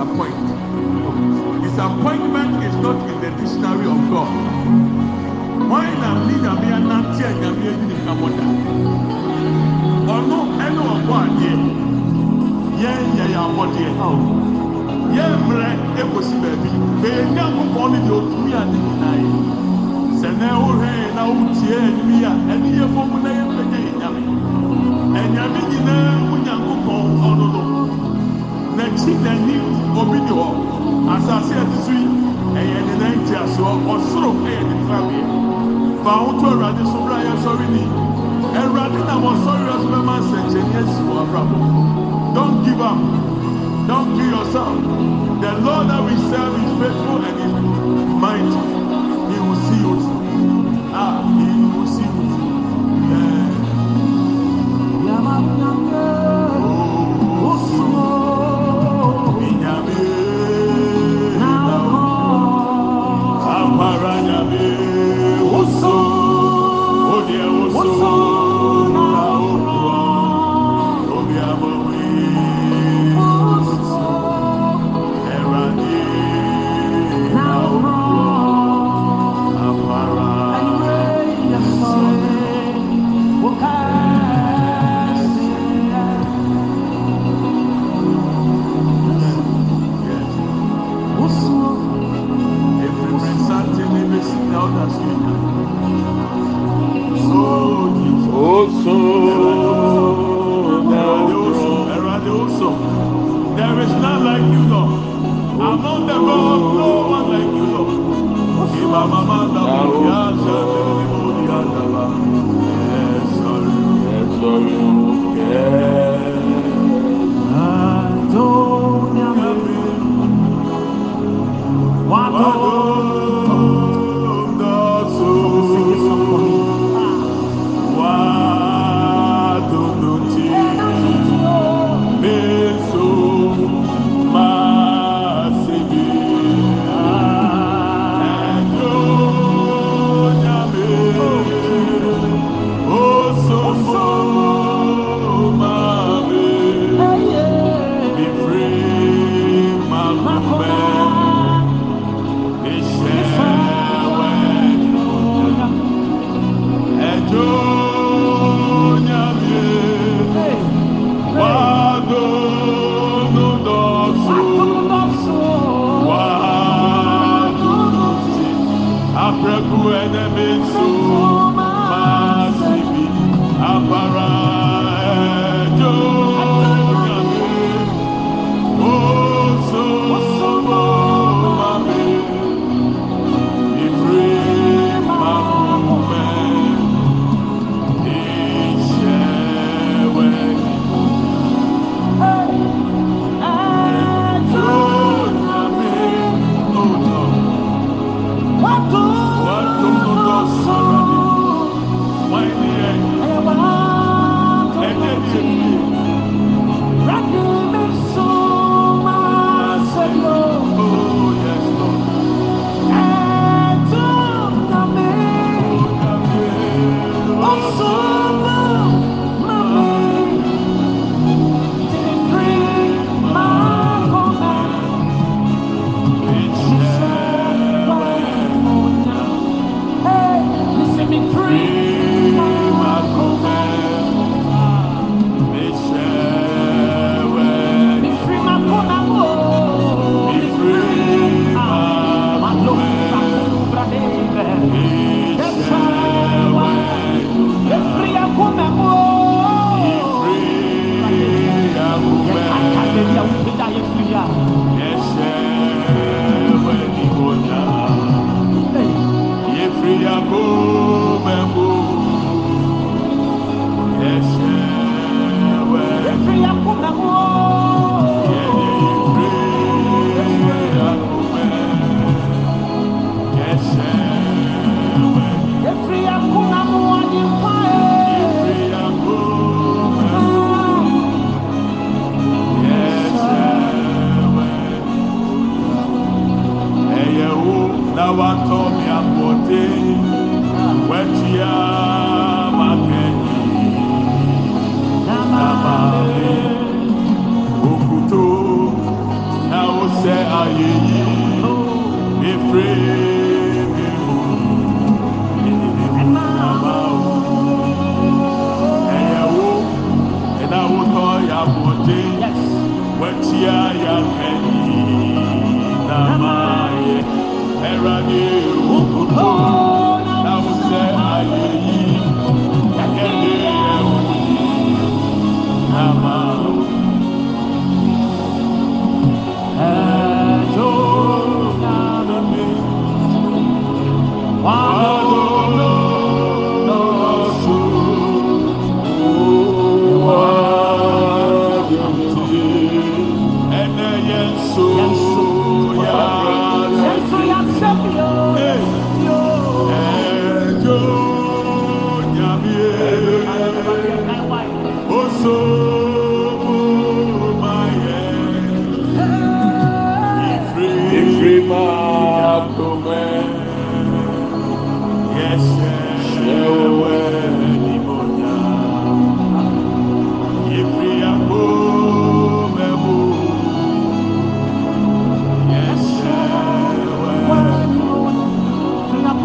disappoint. Disappointment is not in the dictionary of God. Why na mi nyame anante mi nyame ni ka mo da. Ọ̀nù ẹni ọ̀bọ adìẹ, yẹn yẹ yẹ abọ́dìẹ. Yẹn mìrẹ ekosi bẹẹbi, bẹ́ẹ̀ ni akokọ ni di otumi adi nyinaa yi. Sẹ̀nẹ̀ ọ̀hẹ́ na ọ̀hùtìẹ́ ẹni mi a, ẹni yẹ fọ́ọ̀mù náà yẹ fẹ́ yẹ nyame. Ẹ̀nyame nyinaa wúnyà nkokọ ọ̀nù nọ. N'akyi n'ani Asase a so yi ɛyɛ ne nan ti asoɔ. Ɔsoro ɛyɛ ne fabeɛ. Fa ahoto Awurade so bere a yɛsɔre ni. Awurade nam ɔsɔre ɛso bɛma nsɛnkyerɛnne asi wɔ abrabɔ. Don't give up. Don't kill yourself. The Lord that we serve is faithful and is mighty.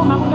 ako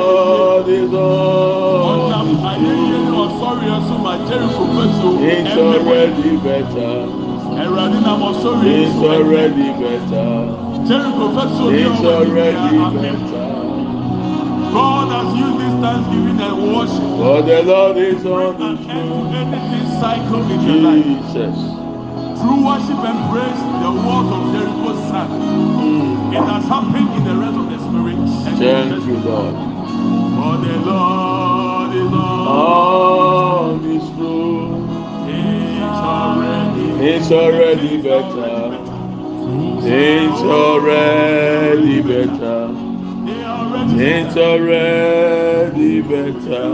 so Jericho It's already better. Ɔsɔreɛ It's so ɛmmɛ. already better. Jericho It's already better. God has used this thanksgiving and worship For the Lord is on the throne. anything cycle in your life. Jesus. Through worship and praise, the walls of Jericho sank. Mm. It has happened in the realm of the spirit. Thank you, Lord. For the Lord is ah. this. It's already. It's already better. It's already better. It's already better.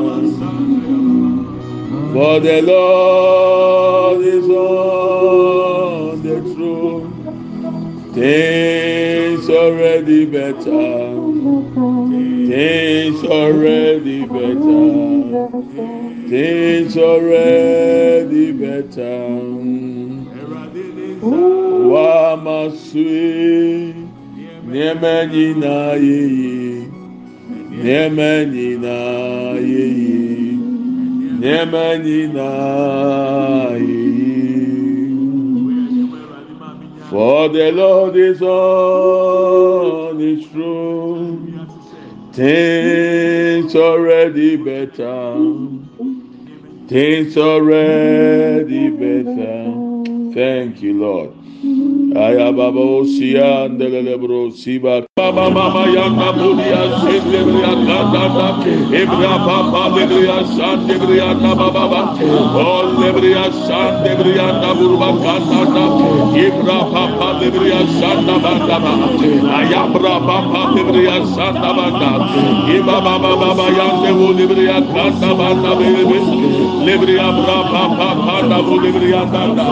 For the Lord is on the throne. Things already better. Things already better. Things already better. Nyinaa yɛ yie. Nneɛma nyinaa yɛ yie. Nneɛma nyinaa yɛ yie. For the Lord is on his throne. Things already better. Things already better. Thank you, Lord. Ayababa osia ndelele bro siba mama mama yanga budia sende bria kanda ebra papa lebria sande bria na baba ba ol lebria sande bria na burba kanda ebra papa lebria sanda banda ba ayabra papa lebria sanda banda eba baba baba yanga bu lebria kanda banda bebe lebria bra papa kanda bu lebria kanda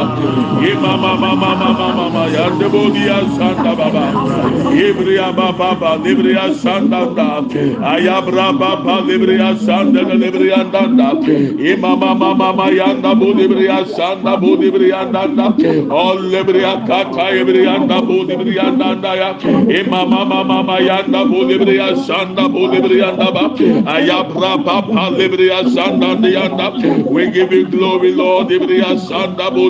ema mama mama mama yande bodia sanda baba ibria baba baba libria sanda da ayabra baba libria sanda libria danda imama mama mama yanda sanda bu libria danda all libria kata ibria da bu libria danda ya. Imama mama mama yanda sanda bu libria danda ayabra baba libria sanda yanda. We give you glory lord libria sanda bu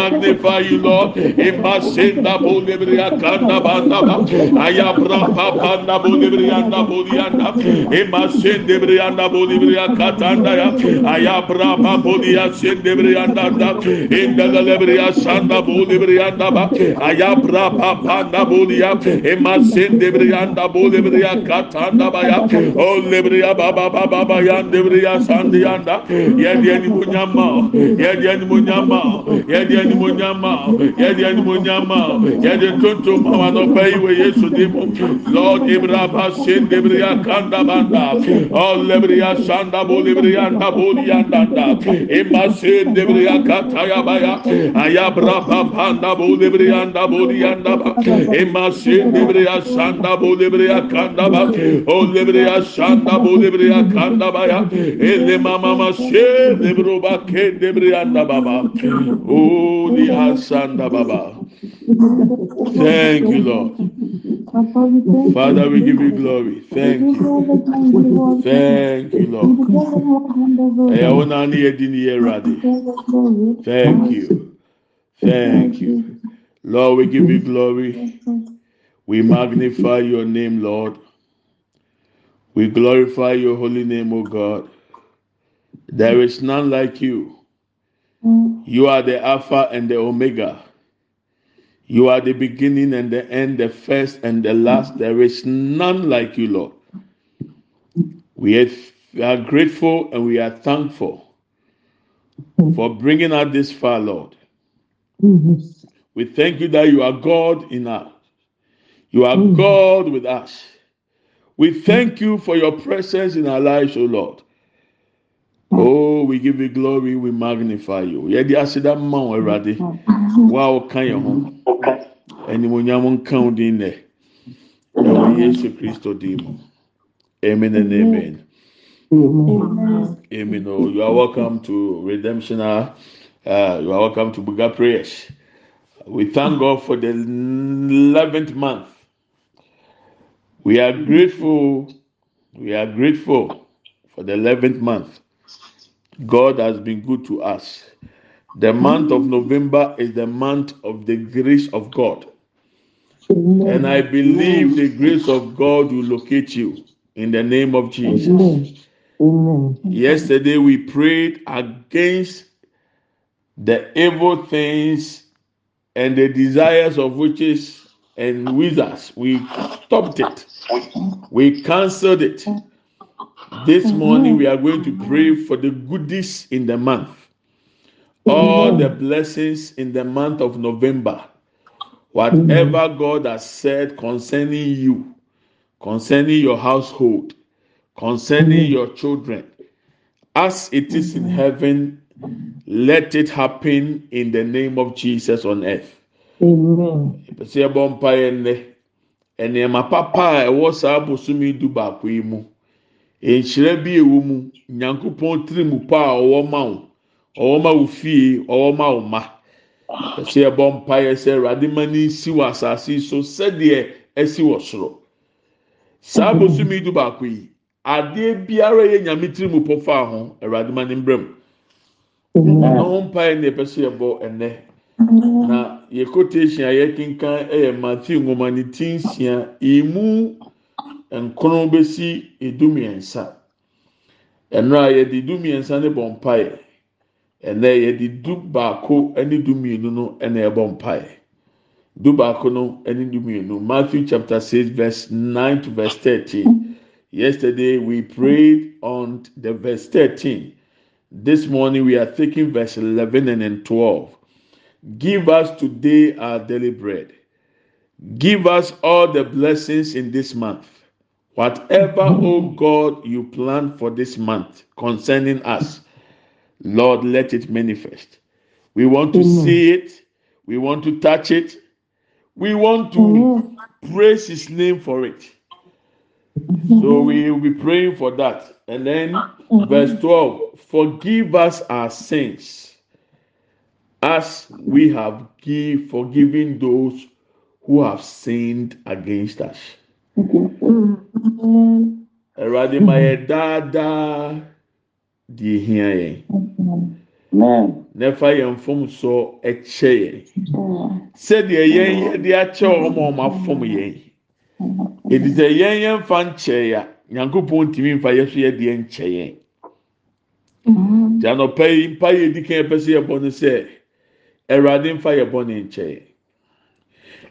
magnify you, Lord. Imasenda bolibria kanda bandaba. Ayabra papanda bolibrianda bolianda. Imasende brianda bolibria katanda ya. Ayabra papodia sende brianda da. Indelebria sanda bolibrianda ba. Ayabra papanda bolia. Imasende brianda bolibria katanda ba ya. Oh lebria baba baba baba yandebria sandianda. Yedi animonyama. Yedi animonyama. Yedi animonyam ma ọ yẹdi animonyam ma ọ yẹdi tuntun ma wà ní ọbẹ ìwé yéṣu dìbò lord ibrahima sin debriya kandabanda ọ lebriya sandabo lebriya ndaboliya ndanda ima sin debriya katayabaya ayabra papa ndabo lebriya ndaboliya ndaba ima sin debriya sandabo lebriya kandaba ọ lebriya sandabo lebriya kandabaya ele mama ma sin debroba ke debriya ndababa ooo. Di hasanda baba. Thank you lord. Father we give you glory. Thank you. Thank you lord. Thank you. Thank you. Lord we give you glory. We magnify your name lord. We glorify your holy name o god. There is none like you you are the alpha and the omega. You are the beginning and the end the first and the last. There is none like you lord. We are, grateful and we are thankful for bringing us this far lord. We thank you that you are god in us. You are god with us. We thank you for your presence in our lives o lord Mm. Oh, we give you glory, we magnify you. Yɛde aseda mma wo Awurade. Wo a woka yɛn ho. Animuonyam nka wo din nɛ. Ɛwɔ Yesu Kristo din mu. Amen and amen. Amen. Oh, you are welcome to Redemption Hour. Uh, you are welcome to Buga Prayers. We thank God for the 11th month. We are grateful. We are grateful for the 11th month. God has been good to us. The month of November is the month of the grace of God. And I believe the grace of God will locate you in the name of Jesus. Yesterday we prayed against the evil things and the desires of witches and wizards. We stopped it. We cancelled it. This oh, morning we are going to pray for the goodies in the month. Oh, All the blessings in the month of November. Whatever mm. God has said concerning you, concerning your household, concerning mm. your children, as it is in mm. heaven, let it happen in the name of Jesus on earth. Amen. pɛsɛ yɛbɔ mpaeɛ nnɛ nneɛma papa a ɛwɔ saa bosomi du baako yi mu nhyira bi ɛwɔ mu nyankopɔn tiri mu pa a ɔwɔ ma wo ɔwɔ ma wo fie ɔwɔ ma wo ma pɛsɛ yɛbɔ mpaeɛ sɛ awurade ma ne nsi wɔ asase so sɛdeɛ ɛsi wɔ soro. Saa bosomi du baako yi adeɛ biara yɛ nyame tiri mu pɔ fa ho awurade ma ne mbrɛ mu. Ɛno ho mpaeɛ na yɛpɛ sɛ yɛbɔ ɛnnɛ. Na yɛ quotation a yɛkenkan yɛ matthew nwoma ne ti nsia emu nkron besi edu mmiɛnsa ɛnura a yɛde du mmiɛnsa ne bɔ mpaeɛ ɛnɛ yɛde du baako ne du mmienu no na ɛbɔ mpaeɛ du baako no ne du mmienu matthew chapter six verse nine to verse thirteen yesterday we prayed on the verse thirteen this morning we are taking verse eleven and twelve. Give us today our daily bread. Give us all the blessings in this month. Whatever, O God, you plan for this month concerning us, Lord, let it manifest. We want to see it. We want to touch it. We want to praise His name for it. So we will be praying for that. And then, verse 12 Forgive us our sins as we have give, forgiven those who have sinned against us. awurade ma yɛ daadaa deɛ hia yɛn. Na ɛfa yɛn fom soɔ kyɛ yɛn. Sɛdeɛ yɛn yɛde akyɛ ɔma ɔma fom yɛn. Ɛdi sɛ yɛn yɛmfa nkyɛe a nyankopɔn ntumi mfa yɛ so yɛdeɛ nkyɛ yɛn. Nti anɔpa yi mpa yɛdi kan yɛpɛ sɛ yɛbɔ no sɛ awurade mfa yɛbɔne nkyɛe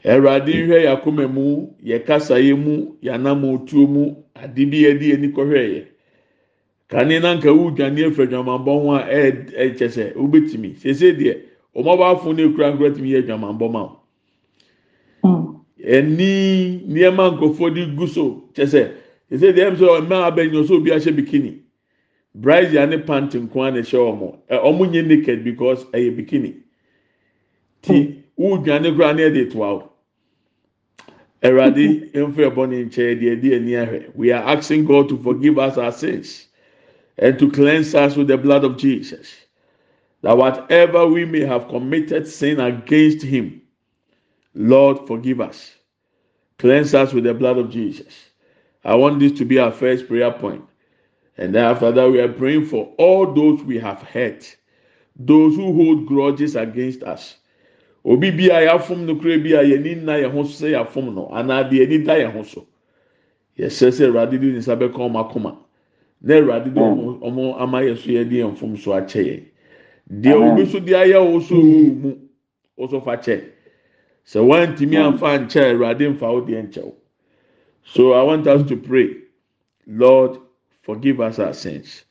Awurade nhwɛ yɛ akoma mu, yɛ kasaeɛ mu, yɛ anamotuo mu, ade bi yɛde yɛn ani kɔhwɛ yɛ. Kane na nka wu dwane efra dwamanbɔ ho a ɛyɛ ɛkyɛ sɛ wobɛtumi. Sese deɛ, wɔn abafo no ekura nkura tumi yɛ dwamanbɔ ma wo. Ɛni nneɛma nkurɔfoɔ de gu so kyɛ sɛ, sese deɛ ɛmu sɛ mmaa abɛnyɛ so obi ahyɛ bikini. Bryce ne pant nko ara na ɛhyɛ wɔn. Ɛ wɔn nyɛ naked because ɛyɛ bikini. ti wudwane koraa ne ɛde to awo Awurade mfa ɛbɔ ne nkyɛn. Deɛ ɛde ani ahwɛ. We are asking God to forgive us our sins and to cleanse us with the blood of Jesus that whatever we may have committed sin against him Lord forgive us. Cleanse us with the blood of Jesus. I want this to be our first prayer point. point. And then after that we are praying for all those we have hurt those who hold grudges against us obi bi a yɛafom no kura bi a yɛni nna yɛn ho sɛ yɛafom no anaa deɛ yɛni da yɛn ho so. Yɛhyɛ sɛ awurade de ne nsa bɛka ɔmo akoma. Na awurade de ɔmo ɔmo ama yɛ so yɛde yɛn fom so akyɛ yɛn. Deɛ obi so de ayɛ wo so wo mu wo so fa kyɛ. Sɛ wɔntumi amfa nkyɛ awurade mfa wo deɛ nkyɛw so i want us to pray. Lord forgive us our sins.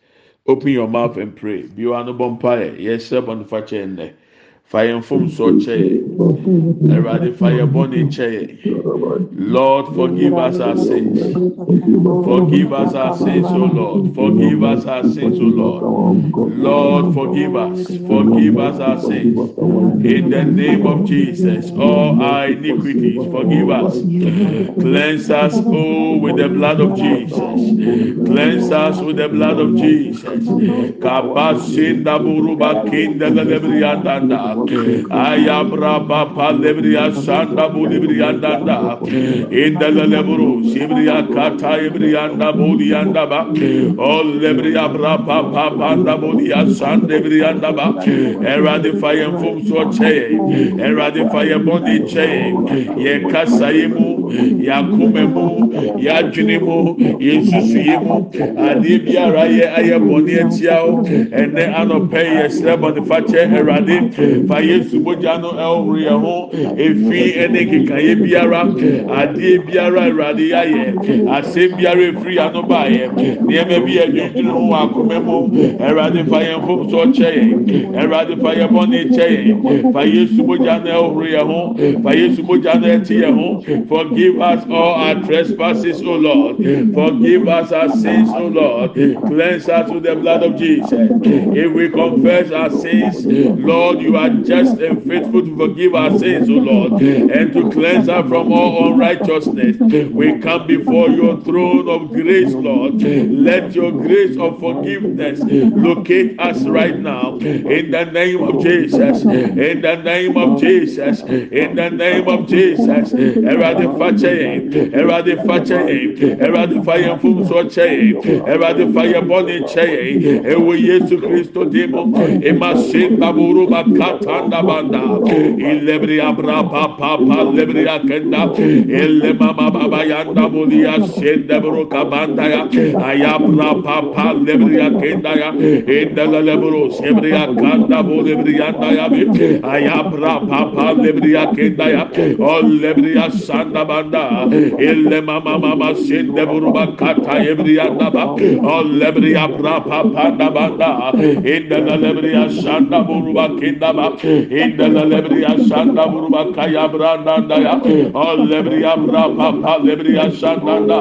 Open your mouth and pray. Bi wa no bɔ mpa yɛ yɛhyɛ bɔ no fa kyɛ nnɛ fa yɛn fom so kyɛ yɛn awurade lord forgive us our sins. Forgive us our sins o lord. Forgive us our sins o lord. Lord forgive us. Forgive us our sins. In the name of jesus all our iniquities forgive us. Cleanse us oh with the blood of jesus. Cleanse us with the blood of jesus ayabra baba lebria sanda bulibriandanda inda lebru sibria kata ibrianda bulianda ba all lebria bra papa panda bulia sanda brianda ba erade fire from so che erade fire body che ye kasayimu yɛakoma mu yɛadwene mu yɛnsusuyɛ mu adeɛ biara yɛ ayɛ bɔne atia wo ɛnɛ anɔpɛ yɛsrɛ bɔnefakyɛ awurade fa yesu mogya no ɛworo yɛn ho efi ɛne nkekaeɛ biara adeɛ biara awurade yɛayɛ asɛm biara efiri ano baayɛ nneɛma bi yɛ dwendwene ho akoma mu awurade fa yɛn fom so ɔkyɛ yɛn awurade fa yɛn bɔne kyɛ fa yesu mogya no ɛworo yɛn ho fa yesu mogya no ɛte yɛn ho forgive us all our trespasses o lord. Forgive us our sins o lord. Cleanse us with the blood of jesus. If we confess our sins lord you are just and faithful to forgive our sins o lord and to cleanse us from all unrighteousness. We come before your throne of grace lord. Let your grace of forgiveness locate us right now. In the name of jesus. In the name of jesus. In the name of jesus fa kyɛ yɛn ẹwurade fa kyɛ yɛn ẹwurade fa yɛn fomso kyɛ yɛn ẹwurade fa yɛn bɔne kyɛ yɛn ɛwɔ yesu kristo di mu ema se ndaboro ba kata ndabanda. İlebiri abra papa lebiri akenda. Ele mama baba ya se ndaboro kabanda ya. Ayabra papa lebiri akenda ya. İndala leboro sebiri akanda bo lebiri anda ya. Bi ayabra papa lebiri akenda ya. O lebiri asanda manda ille mama mama sinde burba kata ebri yanda ba allebri yapra papa da banda inde lebri yaşanda burba kinda ba inde lebri yaşanda burba kayabra nanda ya allebri yapra papa lebri yaşanda da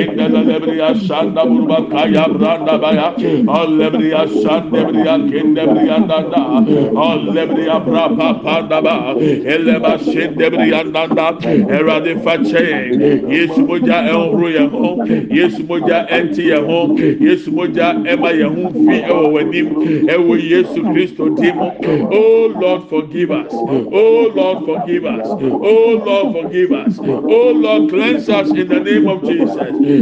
inde lebri yaşanda burba kayabra nanda ba ya allebri yaşanda lebri yakinde lebri yanda da allebri yapra papa da ba ille ba sinde lebri yanda da Erade fache yesu moja enhuru ye ho yesu moja enti ye ho yesu moja ema ye ho fi ewo wanim ewo yesu kristo dim oh lord forgive us. Oh lord forgive us. Oh lord forgive us. Oh lord cleanse us in the name of jesus.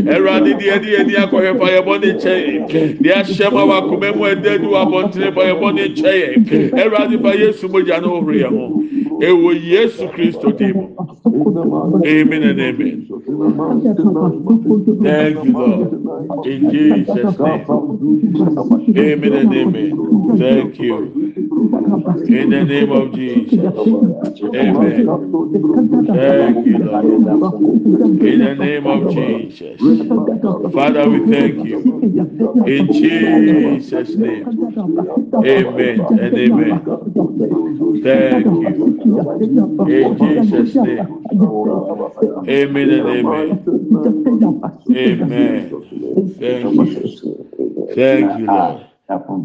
Erade di edi edi akɔhɛ fa yɛ bɔ ne nkyɛn di ahyɛ ma wa kɔmɛ mu ɛdɛ wa abɔntene fa yɛ bɔ ne nkyɛn erade fa yesu moja no horo yɛ ho ewo yesu kristo dim amen and amen. Thank you, Lord. In Jesus' name. Amen and amen. Thank you. In the name of Jesus. Amen. Thank you, Lord. In the name of Jesus. Father, we thank you. In Jesus' name. Amen and amen. Thank you. In Jesus' name. Amen and amen. Amen. Thank you. Thank you, Lord.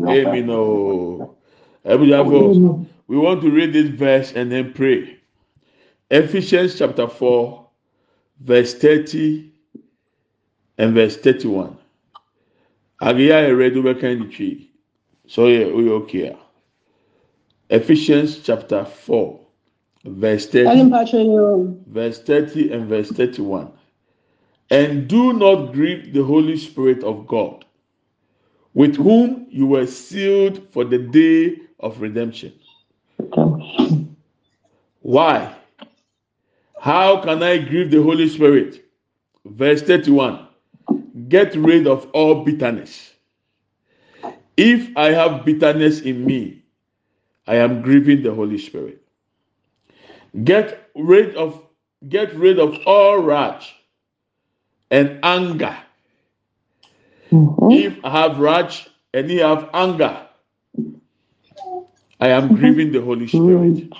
Amen. Oh. Everyone, we want to read this verse and then pray. Ephesians chapter 4, verse 30 and verse 31. Agaya read over kind tree. So yeah, we okay. Ephesians chapter 4, verse 30, verse 30 and verse 31. And do not grieve the Holy Spirit of God, with whom you were sealed for the day of redemption. Why? How can I grieve the Holy Spirit? Verse 31 Get rid of all bitterness. If I have bitterness in me, I am grieving the Holy Spirit. Get rid of get rid of all wrath and anger. Mm-hmm. If I have wrath and you have anger, I am mm-hmm. grieving the Holy Spirit.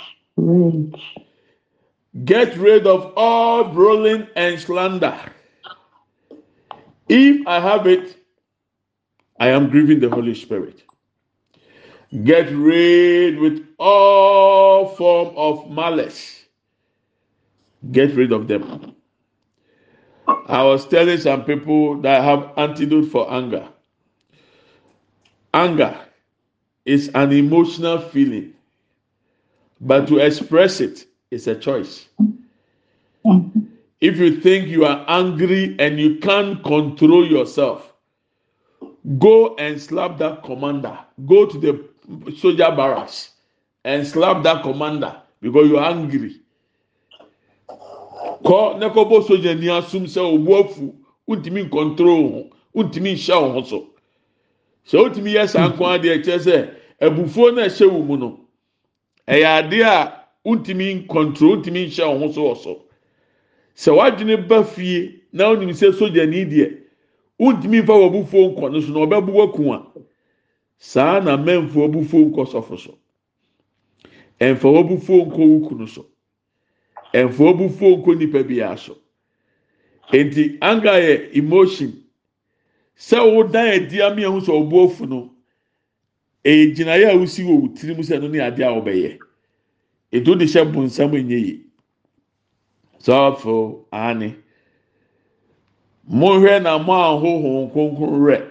Get rid of all brawling and slander. If I have it, I am grieving the Holy Spirit. Get rid with all form of malice. Get rid of them. I was telling some people that I have antidote for anger. Anger is an emotional feeling, but to express it is a choice. If you think you are angry and you can't control yourself, go and slap that commander. Go to the soldier barracks and slap that commander because you're angry. kɔ ne kɔbɔ sogyani asum sɛ obu afu ntumi nkɔntoro ho ntumi nhyɛ wɔn ho so sɛ wotumi yɛ saa nko adeɛ kyerɛ sɛ abufuo na ɛhyɛ wɔn mu no ɛyɛ adeɛ a ntumi nkɔntoro ntumi nhyɛ wɔn ho so wɔ so sɛ wadwene ba fie na onim sɛ sogyani deɛ ntumi nfa wɔ abufuo nkɔ no so na ɔbɛbu waku a saa na mɛnfo abufuo nkɔ sɔfo so. Ɛnfa abufuo nkɔ wuku no so ɛnfa abufuo nkɔ nipa biara so. Nti anger yɛ emotion. Sɛ wodan adi ami ɛho ɔbu ofu no a wosi wɔ tirim sɛ ɛno ne adeɛ a wɔbɛyɛ etu de hyɛ bonsam enye yie sɔfo ani mohwɛ na mo ahoho nkonkron rɛ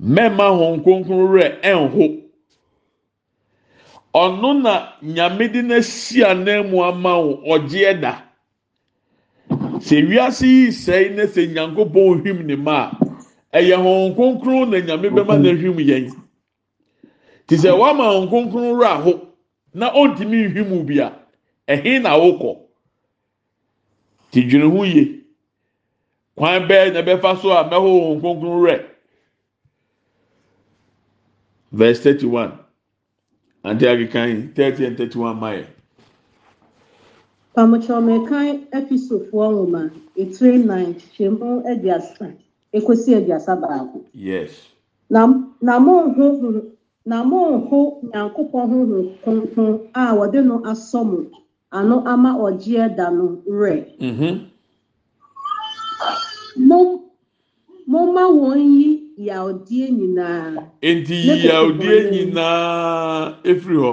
mɛma ho nkonkron rɛ ɛnho ɔno na nyame de n'asi anan mu ama wo ɔgyeɛ da sɛ wiase yi sɛɛ na sɛ nyankopɔn hwim ne ma. A ɛyɛ ho nkonkron na nyame bɛma na hwim yɛn te sɛ wama ho nkonkron rɛ aho na ɔntumi nhwim bi a ɛhe na wokɔ te dwene ho yie kwan bɛɛ na ɛbɛfa so a mɛho ho nkonkron rɛ verse thirty one ante akekan thirty and thirty one mayɛ. Pamokyɛwmekan efisofoɔ nwoma etire nnan twemu aduasa ekosi aduasa baako. yes Na na monho na monho Nyankopɔn honhom kronkron a wɔde no asɔ mo ano ama ɔgyeɛ da no werɛ. mm-hmm. Mom momma wɔn yi enti yiyawdie nyinaa ɛfiri hɔ.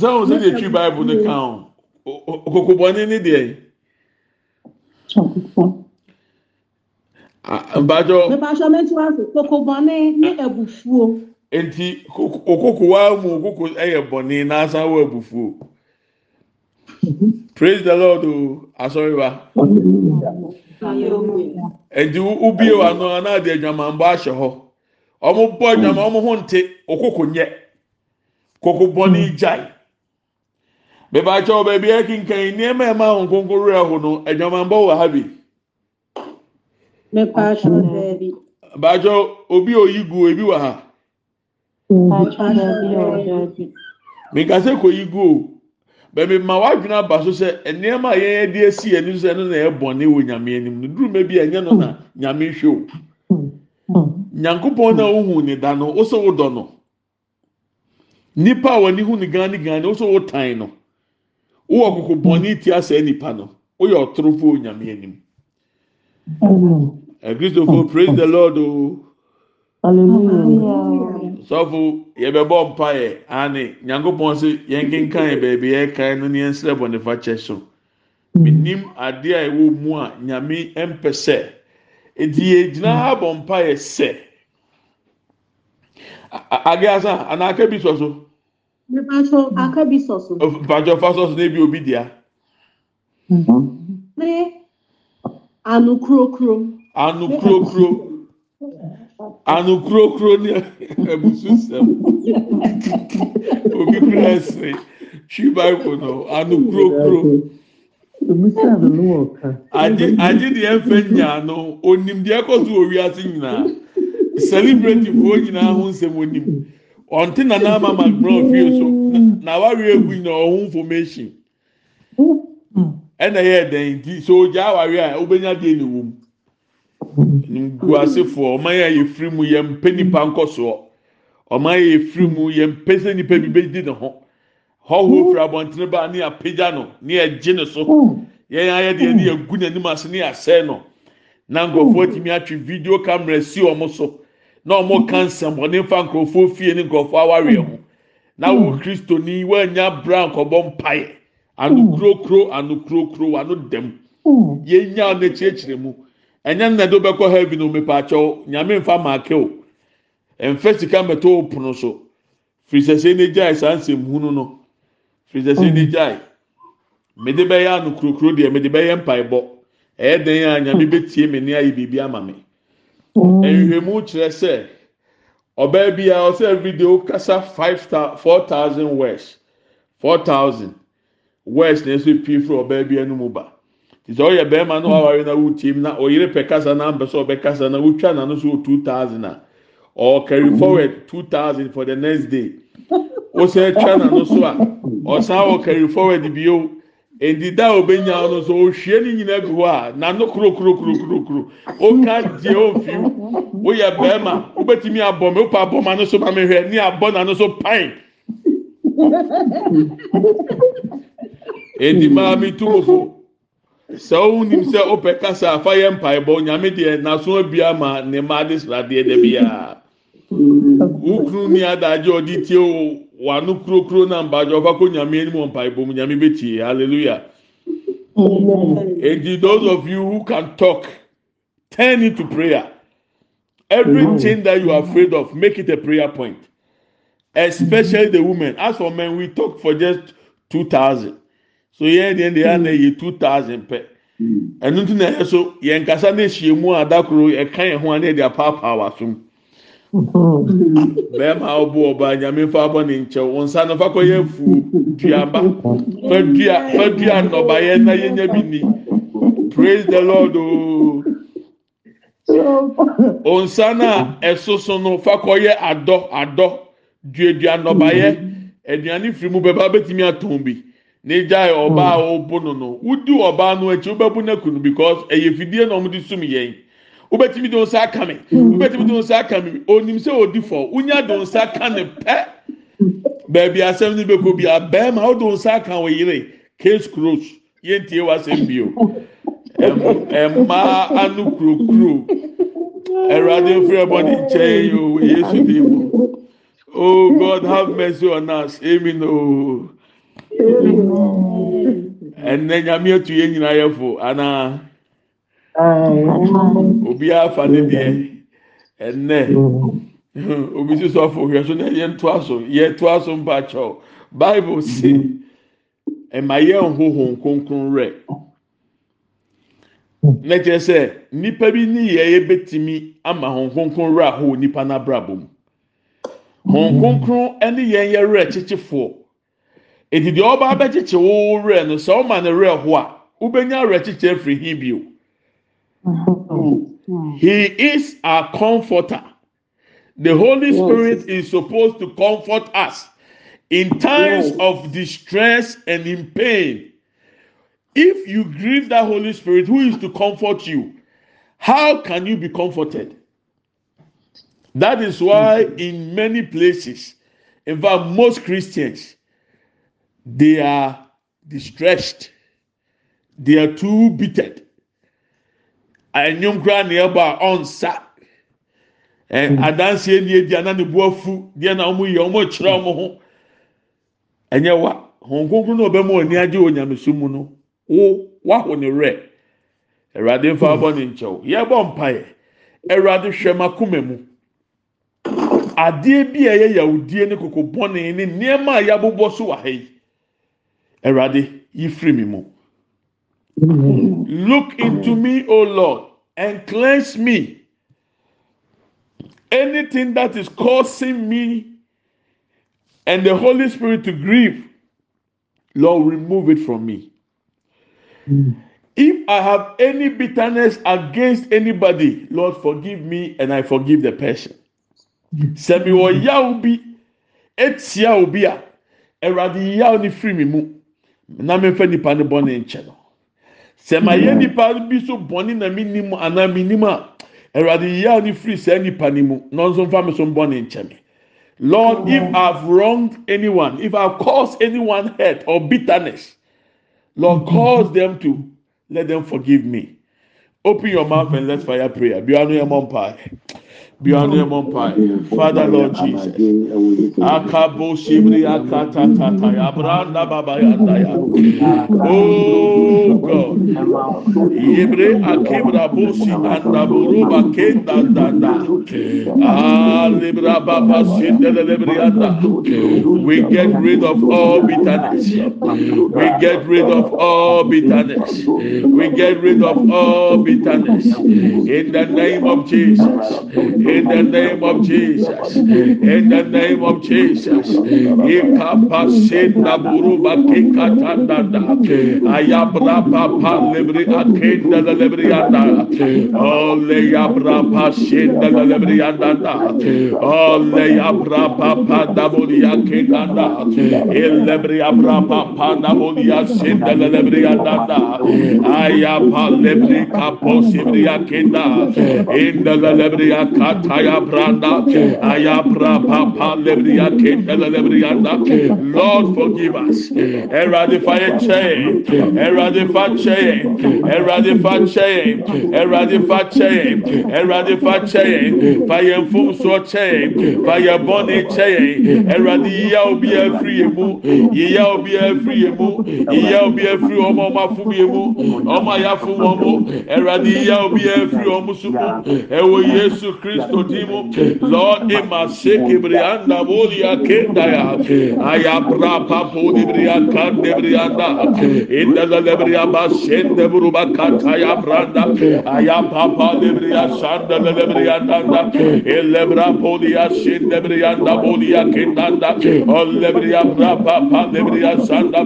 Sɛ ho sɛdeɛ twi bible no ka ho? Kokobɔne ne deɛn mpakyɛ enti okoko waa mu okoko ɛyɛ bɔne naasa wɔ abufuo. praise the lord o asọrịwa ndị ubi wa nọ na-adị edwama mgbe ahyɛ hɔ ɔmo bɔ edwama ɔmo ho nte okoko nyɛ koko bɔnne gyae bɛbɛ akyɛw baabi akenkan nneɛma ɛma ahụ nkonko rura ho no edwama mbɔ wɔ ha bi. mmepe akyɛw baabi. baakyɛw obi a oyi gu ebi wɔ ha. mmepe akyɛw baabi. mmekasa kɔ yi gu o. baabi ma wadwene aba so sɛ nneɛma a yɛn de esi anim sɛ ɛno na ɛyɛ bɔne wɔ nyame anim no duru mɛ bi a ɛnyɛ no na nyame hwɛ o nyankopɔn na ohu ne da no wosɛ wodɔ no. Nipa a wɔne hu ne gan ne gan no wosɛ wotan no. Wowɔ koko bɔne ti asɛ nipa no. Woyɛ ɔtorofo wɔ nyame anim. Ɛkristofo praise the lord o sɔfo yɛbɛbɔ mpaeɛ ane nyankopɔn sɛ yɛn kenkan yɛ baabi yɛkan no ne yɛn srɛ bɔnefa kyɛ so menim adeɛ a ɛwɔ mu a nyame mpɛ sɛ eti yɛgyina ha bɔ mpaeɛ sɛ ageasa Mepakyɛw aka bi sɔ so. mpatwɔ fa sɔ so na ebi obi dia? Ne ano kurokuro. ano kurokuro ne abusu sɛm obi kura ɛsɛ twi bible no ano kurokuro. agye agye deɛ nyaa no onim deɛ ɛkɔ so wɔ wiase nyinaa celebrity foɔ nyinaa ho nsɛm onim ɔnte nana ama mark brown fie so na- na awaare egu nyinaa ɔho information. Ɛna ɛyɛ dɛn nti so ogya awaare a obenya deɛ ne wɔm nguasefoɔ ɔman yɛ yɛ firi mu yɛ mpɛ nipa nkɔsoɔ ɔman yɛ yɛ firi mu yɛ mpɛ sɛ nipa bi bɛdi ne ho. Hɔhoɔ firi abɔntene ba ne apagya no ne yɛgye ne so. Yɛn ayɛ deɛ ne yɛgu n'anim ase ne yɛasɛe no na nkurɔfoɔ atumi atwe video camera si wɔn so na wɔn ka nsɛmbɔne fa nkurɔfoɔ fie ne nkurɔfoɔ awareɛ ho. Na wo kristoni wɔanya bra nkɔbɔ mpaeɛ. Ano kurokuro ano kurokuro ano dɛm. Yɛnya no akyerɛkyerɛ mu ɛnyɛ nna de wobɛkɔ heaven o mepaakyɛw nyame mfa maake o. Ɛmfɛ sika mmɛtɔ wo pono so. Firi sɛ sɛ ne gyae saa nsɛm hunu no. Firi sɛ sɛ ne gyae mede bɛyɛ ano kurokuro deɛ mede bɛyɛ mpaebɔ ɛyɛ dan a nyame bɛtie me ne ayɛ biribi ama me. Nhwehwɛmu kyerɛ sɛ ɔbaa bi a ɔsɛ everyday ɔkasa five four thousand words. Four thousand. Words na ɛsɛ pie firi ɔbaa bi anum ba sɛ ɔyɛ bɛrima na wawari na wotie mu na ɔyere pɛ kasa na mpɛ sɛ ɔbɛkasa na wotwa n'ano so two thousand a or carry forward two thousand for the next day. Wosɛ twa n'ano so a ɔsan wɔ carry forward bio edida a obenya no so ohwie ne nyinaa gu hɔ a n'ano kuro kuro kuro kuro kuro. Oka die ofiw woyɛ bɛrima wobɛtumi abɔ mi wopɛ abɔ ma no so ma mi hwɛ ne abɔ n'ano so pan edi maa mi tu mo fo sɛ wonim sɛ wopɛ kasa afa yɛ mpaebɔ nyame deɛ naso abia ma ne mma de sradeɛ da biara wokunu ni adagye ɔde tie o wano kurokuro na mbadwa ɔfa kɔ nyame anim wɔ mpaebɔ mu nyame bɛtie hallelujah. Eti those of you who can talk turn it to prayer. Everything that you are afraid of make it a prayer point. Especially the women. As for men we talk for just two thousand so yɛn deɛ deɛ ana yɛ two thousand pɛ ɛnu ti na yɛ so yɛn kasa na ehyia mu a adakoro ɛka yɛn ho a na yɛ de apaapaa wa so. Bɛrima a ɔbɔ ɔbaa nyame fa abɔ ne nkyɛw wɔn nsa no fa kɔ yɛ fu duaba fa dua fa dua nnɔbaeɛ na yɛnya bi ni praise the lord ooo onsa na ɛsoso no fa kɔ yɛ adɔ adɔ duadua nnɔbaeɛ aduane firi mu bɛba bɛtumi atɔn bi n'egya yɛ ɔbaa a ɔbɔ no no wudi ɔbaa no akyi wobɛbu n'akunu because ɛyɛ fidie na wɔn de sum yɛn wobɛtumi de nsa aka mi wobɛtumi de nsa aka mi onim sɛ odi fɔ wonya de nsa aka ne pɛ beebi asɛm ne bɛkɔ bi a bɛrima o de nsa aka wɔ yere case close yɛn tie wa asɛm bi o. Mmaa ano kurokuro ɛwurade nfiri ɛbɔ ne nkyɛn o. Yesu di mu oh god have mercy on us. Amen o ɛnɛ nyame etu yɛn nyinaa yɛ fo anaa obiara fa ne deɛ ɛnɛ obi si sɔfo hwɛ so na yɛn to aso yɛ to aso mpakyɛw bible si ɛma yɛn hohon kronkron rɛ na kyerɛ sɛ nipa bi ni yɛ yɛ betumi ama hon kronkron rɛ aho nipa n'abrabɔ mu hon kronkron ɛne yɛn yɛ rɛ kyekyefoɔ edi deɛ ɔba abɛkyekye wo rɛ no sɛ ɔma ne rɛ ho a wobɛnya rɛ kyekyɛ firi hin bio. Mm-hmm. He is our comforter. The Holy Spirit is supposed to comfort us in times of distress and in pain. If you grieve that Holy Spirit, who is to comfort you, how can you be comforted? That is why, mm-hmm. in many places, in fact, most Christians, they are distressed, they are too bitter. Ɛnwom koraa na ɛbɔ a ɔnsa ɛ adansie ni edi ana ne bu afu. Deɛ na wɔn yɛ wɔn kyerɛ wɔn ho. Ɛnyɛ wa wɔn kunkun na ɔbɛn mu oni agye wɔ nyamesu mu no. Wo waho ne rɛ ɛwurade nfa abɔ ne nkyɛw yɛbɔ mpaeɛ ɛwurade hwɛ ma kuma mu. Adeɛ bi a ɛyɛ yawudie ne koko bɔne ne nneɛma a yɛabobɔ so wɔ ha yi ɛwurade yi firi mi mu. Look into me, O Lord, and cleanse me. Anything that is causing me and the Holy Spirit to grieve, Lord, remove it from me. If I have any bitterness against anybody, Lord, forgive me and I forgive the person. Sẹ́mi wọ yaw bi etia obi a, Ẹ̀rọ̀adì yaw ni firi mi mu, na mi fẹ́ nipa ni bọ́ ne nkyɛn no. sɛ ma yɛ nipa bi so bɔnne na mi nim anaa mi nim a awurade yia ni firi saa nipa ni mu na nso nfa mi so bɔ ne nkyɛn lord if i have wronged anyone if i have caused anyone hurt or bitterness lord mm-hmm. cause them to let them forgive me. Open your mouth and let's fire prayer bi anu yɛ mɔ mpa yɛ mɔ mpa father lord jesus akabo shibri akata tata ya baba ya oh god anda buruba kenda danda. Ah, libra baba. We get rid of all bitterness. We get rid of all bitterness. We get rid of all bitterness. In the name of Jesus. in the name of Jesus, in the name of Jesus. Ikapasenda buruba kikatanda ayabra papa lebri akenda lebri anda ole yabra pasenda lebri anda ole yabra papa dabuli akenda elebri yabra papa dabuli asenda lebri anda ayapa lebri kaposibri akenda inda lebri akataya branda. Ayabra papa libri akenda libri anda. Lord forgive us. Eradifa eche. Eradifa che. Eradifa che. Eradifa che. Eradifa che. Fire fum so che. Fire body che. Eradi ya obi afri emu. Ya obi afri emu. Ya obi afri omo ma fum emu. Omo ya fum omo. Eradi ya obi afri omo sumu. Ewo Yesu Cristo Divo, Lord Emase Kibrianda Volia Kendaya, Ayapra Papo Dibria Kan Debrianda, Inda Lebria Basen de Buruba Kataya Branda, Ayapapa Debria Sanda Lebrianda, Elebra Polia Sin Debrianda Volia Kendanda, Olebria Brapa Debria Sanda,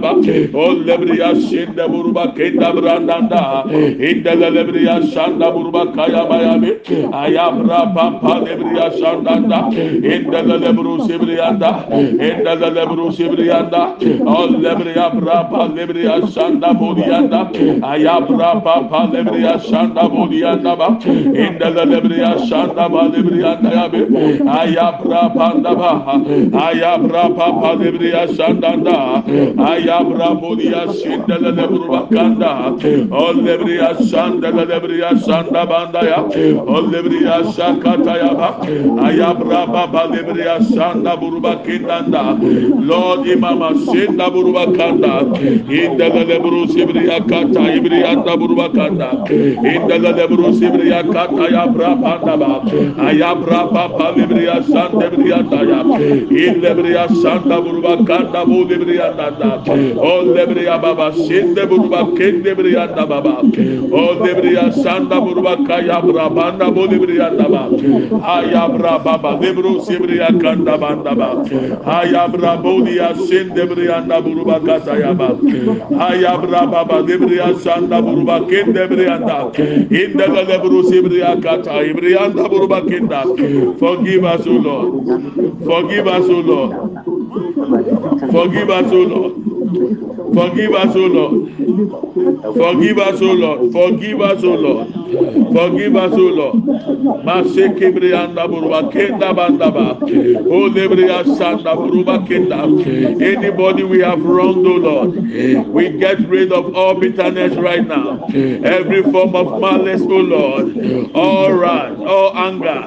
Olebria Sin de Buruba Kenda Branda, Inda Lebria Sanda Buruba Kaya Miami, Ayapra Rampa lebriya şandanda. İndele lebru sibriyanda. İndele lebru sibriyanda. Ol lebriya brapa lebriya şanda bodiyanda. Ayabra papa lebriya şanda bodiyanda ba. İndele lebriya şanda ba lebriyanda ya be. Ayabra panda ba. Ayabra papa lebriya şandanda. Ayabra bodiya şindele lebru bakanda. Ol lebriya şandele lebriya şanda banda ya. Ol lebriya şaka Katayaba, Ayabraba Balebria Sanda Buruba Kindanda, Lord Imama Sinda Buruba Kanda, Indala Lebru Sibria Kata, Ibrianda Buruba Kanda, Indala Lebru Sibria Kata, Ayabraba Naba, Ayabraba Balebria Sanda Brianda, Indebria Sanda Buruba Kanda, Bulebria Nanda, O Lebria Baba Sinda Buruba Kindebria Baba, O Lebria Sanda Buruba Kaya Brabanda Bulebria Naba, Ayabra baba lebru sibria kanda banda ba. Ayabra bodia shinde brianda buruba kata yaba. Ayabra baba lebria shanda buruba kende brianda. Inda la lebru sibria kata ibrianda buruba kenda. Forgive us, O Lord. Forgive us, O Lord. Forgive us, O Lord. Forgive us, O Lord. Forgive us, O Lord. Forgive us, O Lord. Forgive us, O Lord. Maseke brianda buruba kenda bandaba. O lebria sanda buruba kenda. Anybody we have wronged, O Lord, we get rid of all bitterness right now. Every form of malice, O Lord, all wrath, all anger.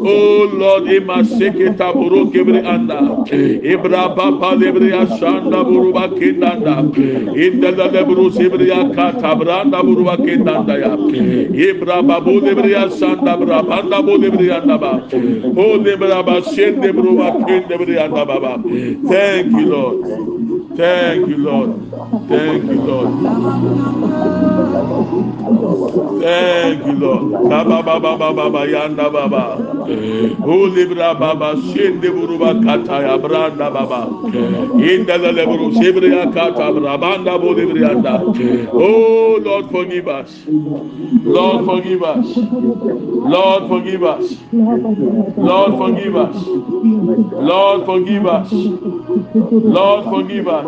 O Lord, imaseke taburu kibri anda. Ibra papa lebria sanda buruba kindanda. Inda lebru sibria katabranda buruba kindanda ya. Ibra babu debriya sanda bra banda bo debriya ndaba. O debra ba shen debro ba ken debriya ndaba. Thank you Lord. Thank you, Lord. Thank you, Lord. Thank you, Lord. Baba baba baba yanda baba. Holy baba shende buruba kata ya branda baba. Inda la lebru shibria kata brabanda bu lebrianda. Oh Lord forgive us. Lord forgive us. Lord forgive us. Lord forgive us. Lord forgive us. Lord forgive us.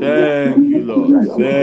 Thank you, Lord. Thank